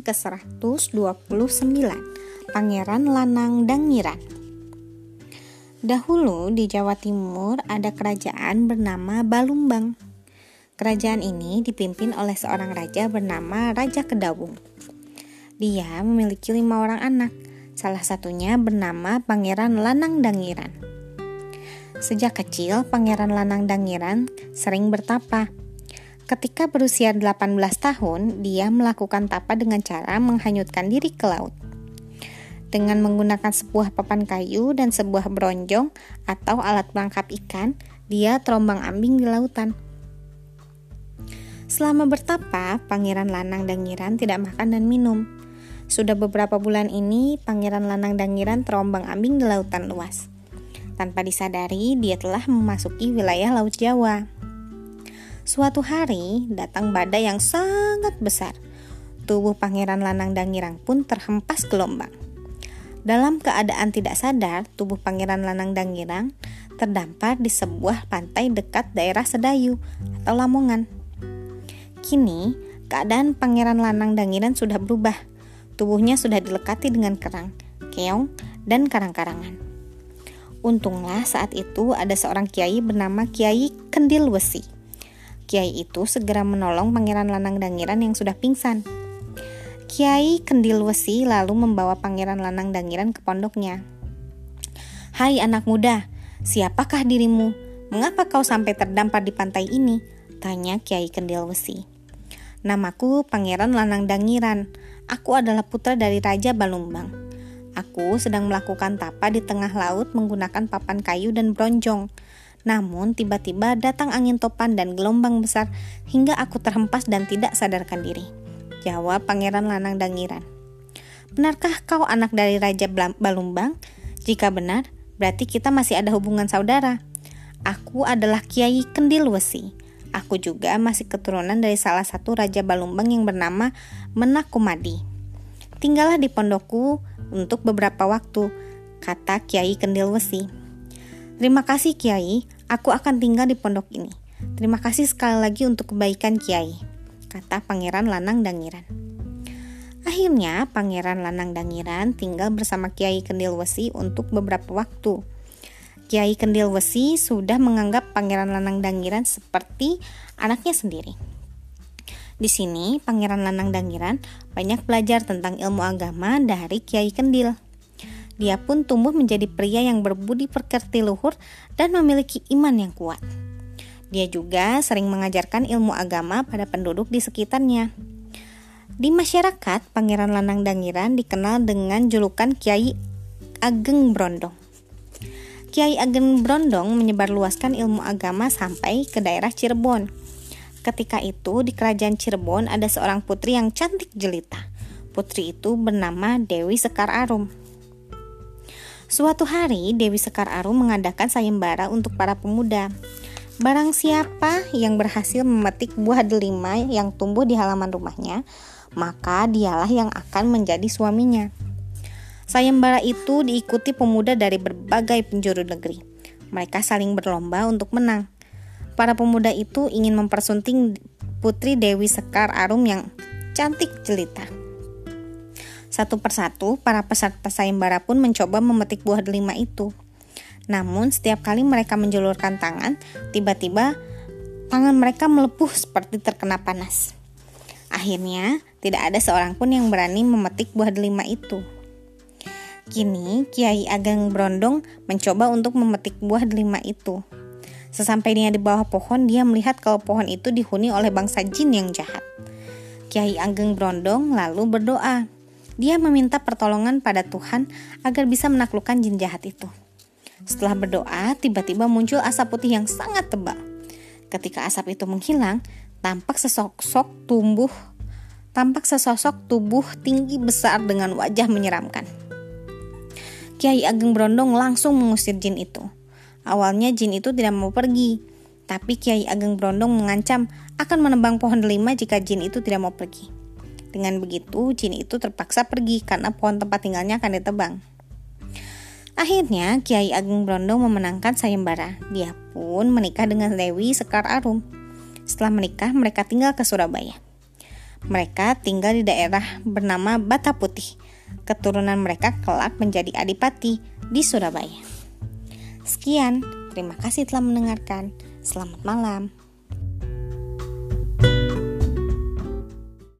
halaman ke-129 Pangeran Lanang Dangiran Dahulu di Jawa Timur ada kerajaan bernama Balumbang. Kerajaan ini dipimpin oleh seorang raja bernama Raja Kedawung. Dia memiliki lima orang anak Salah satunya bernama Pangeran Lanang Dangiran Sejak kecil, Pangeran Lanang Dangiran sering bertapa Ketika berusia 18 tahun, dia melakukan tapa dengan cara menghanyutkan diri ke laut. Dengan menggunakan sebuah papan kayu dan sebuah bronjong atau alat penangkap ikan, dia terombang-ambing di lautan. Selama bertapa, Pangeran Lanang Dangiran tidak makan dan minum. Sudah beberapa bulan ini, Pangeran Lanang Dangiran terombang-ambing di lautan luas. Tanpa disadari, dia telah memasuki wilayah Laut Jawa. Suatu hari datang badai yang sangat besar. Tubuh Pangeran Lanang Dangirang pun terhempas gelombang. Dalam keadaan tidak sadar, tubuh Pangeran Lanang Dangirang terdampar di sebuah pantai dekat daerah Sedayu atau Lamongan. Kini, keadaan Pangeran Lanang Dangiran sudah berubah. Tubuhnya sudah dilekati dengan kerang, keong, dan karang-karangan. Untunglah saat itu ada seorang kiai bernama Kiai Kendil Wesi Kiai itu segera menolong Pangeran Lanang Dangiran yang sudah pingsan. Kiai Kendil Wesi lalu membawa Pangeran Lanang Dangiran ke pondoknya. Hai anak muda, siapakah dirimu? Mengapa kau sampai terdampar di pantai ini? Tanya Kiai Kendil Wesi. Namaku Pangeran Lanang Dangiran. Aku adalah putra dari Raja Balumbang. Aku sedang melakukan tapa di tengah laut menggunakan papan kayu dan bronjong. Namun tiba-tiba datang angin topan dan gelombang besar hingga aku terhempas dan tidak sadarkan diri. Jawab Pangeran Lanang Dangiran. Benarkah kau anak dari Raja Balumbang? Jika benar, berarti kita masih ada hubungan saudara. Aku adalah Kiai Kendil Wesi. Aku juga masih keturunan dari salah satu Raja Balumbang yang bernama Menakumadi. Tinggallah di pondokku untuk beberapa waktu, kata Kiai Kendil Wesi. Terima kasih Kiai, aku akan tinggal di pondok ini. Terima kasih sekali lagi untuk kebaikan Kiai, kata Pangeran Lanang Dangiran. Akhirnya, Pangeran Lanang Dangiran tinggal bersama Kiai Kendil Wesi untuk beberapa waktu. Kiai Kendil Wesi sudah menganggap Pangeran Lanang Dangiran seperti anaknya sendiri. Di sini, Pangeran Lanang Dangiran banyak belajar tentang ilmu agama dari Kiai Kendil. Dia pun tumbuh menjadi pria yang berbudi pekerti luhur dan memiliki iman yang kuat. Dia juga sering mengajarkan ilmu agama pada penduduk di sekitarnya. Di masyarakat, Pangeran Lanang Dangiran dikenal dengan julukan Kiai Ageng Brondong. Kiai Ageng Brondong menyebarluaskan ilmu agama sampai ke daerah Cirebon. Ketika itu di kerajaan Cirebon ada seorang putri yang cantik jelita. Putri itu bernama Dewi Sekar Arum. Suatu hari, Dewi Sekar Arum mengadakan sayembara untuk para pemuda. Barang siapa yang berhasil memetik buah delima yang tumbuh di halaman rumahnya, maka dialah yang akan menjadi suaminya. Sayembara itu diikuti pemuda dari berbagai penjuru negeri. Mereka saling berlomba untuk menang. Para pemuda itu ingin mempersunting putri Dewi Sekar Arum yang cantik jelita. Satu persatu, para peserta sayembara pun mencoba memetik buah delima itu. Namun, setiap kali mereka menjulurkan tangan, tiba-tiba tangan mereka melepuh seperti terkena panas. Akhirnya, tidak ada seorang pun yang berani memetik buah delima itu. Kini, Kiai Ageng Brondong mencoba untuk memetik buah delima itu. Sesampainya di bawah pohon, dia melihat kalau pohon itu dihuni oleh bangsa jin yang jahat. Kiai Ageng Brondong lalu berdoa, dia meminta pertolongan pada Tuhan agar bisa menaklukkan jin jahat itu. Setelah berdoa, tiba-tiba muncul asap putih yang sangat tebal. Ketika asap itu menghilang, tampak sesosok tumbuh tampak sesosok tubuh tinggi besar dengan wajah menyeramkan. Kiai Ageng Brondong langsung mengusir jin itu. Awalnya jin itu tidak mau pergi, tapi Kiai Ageng Brondong mengancam akan menebang pohon delima jika jin itu tidak mau pergi. Dengan begitu, jin itu terpaksa pergi karena pohon tempat tinggalnya akan ditebang. Akhirnya, Kiai Ageng Brondong memenangkan sayembara. Dia pun menikah dengan Dewi Sekar Arum. Setelah menikah, mereka tinggal ke Surabaya. Mereka tinggal di daerah bernama Bata Putih. Keturunan mereka kelak menjadi adipati di Surabaya. Sekian, terima kasih telah mendengarkan. Selamat malam.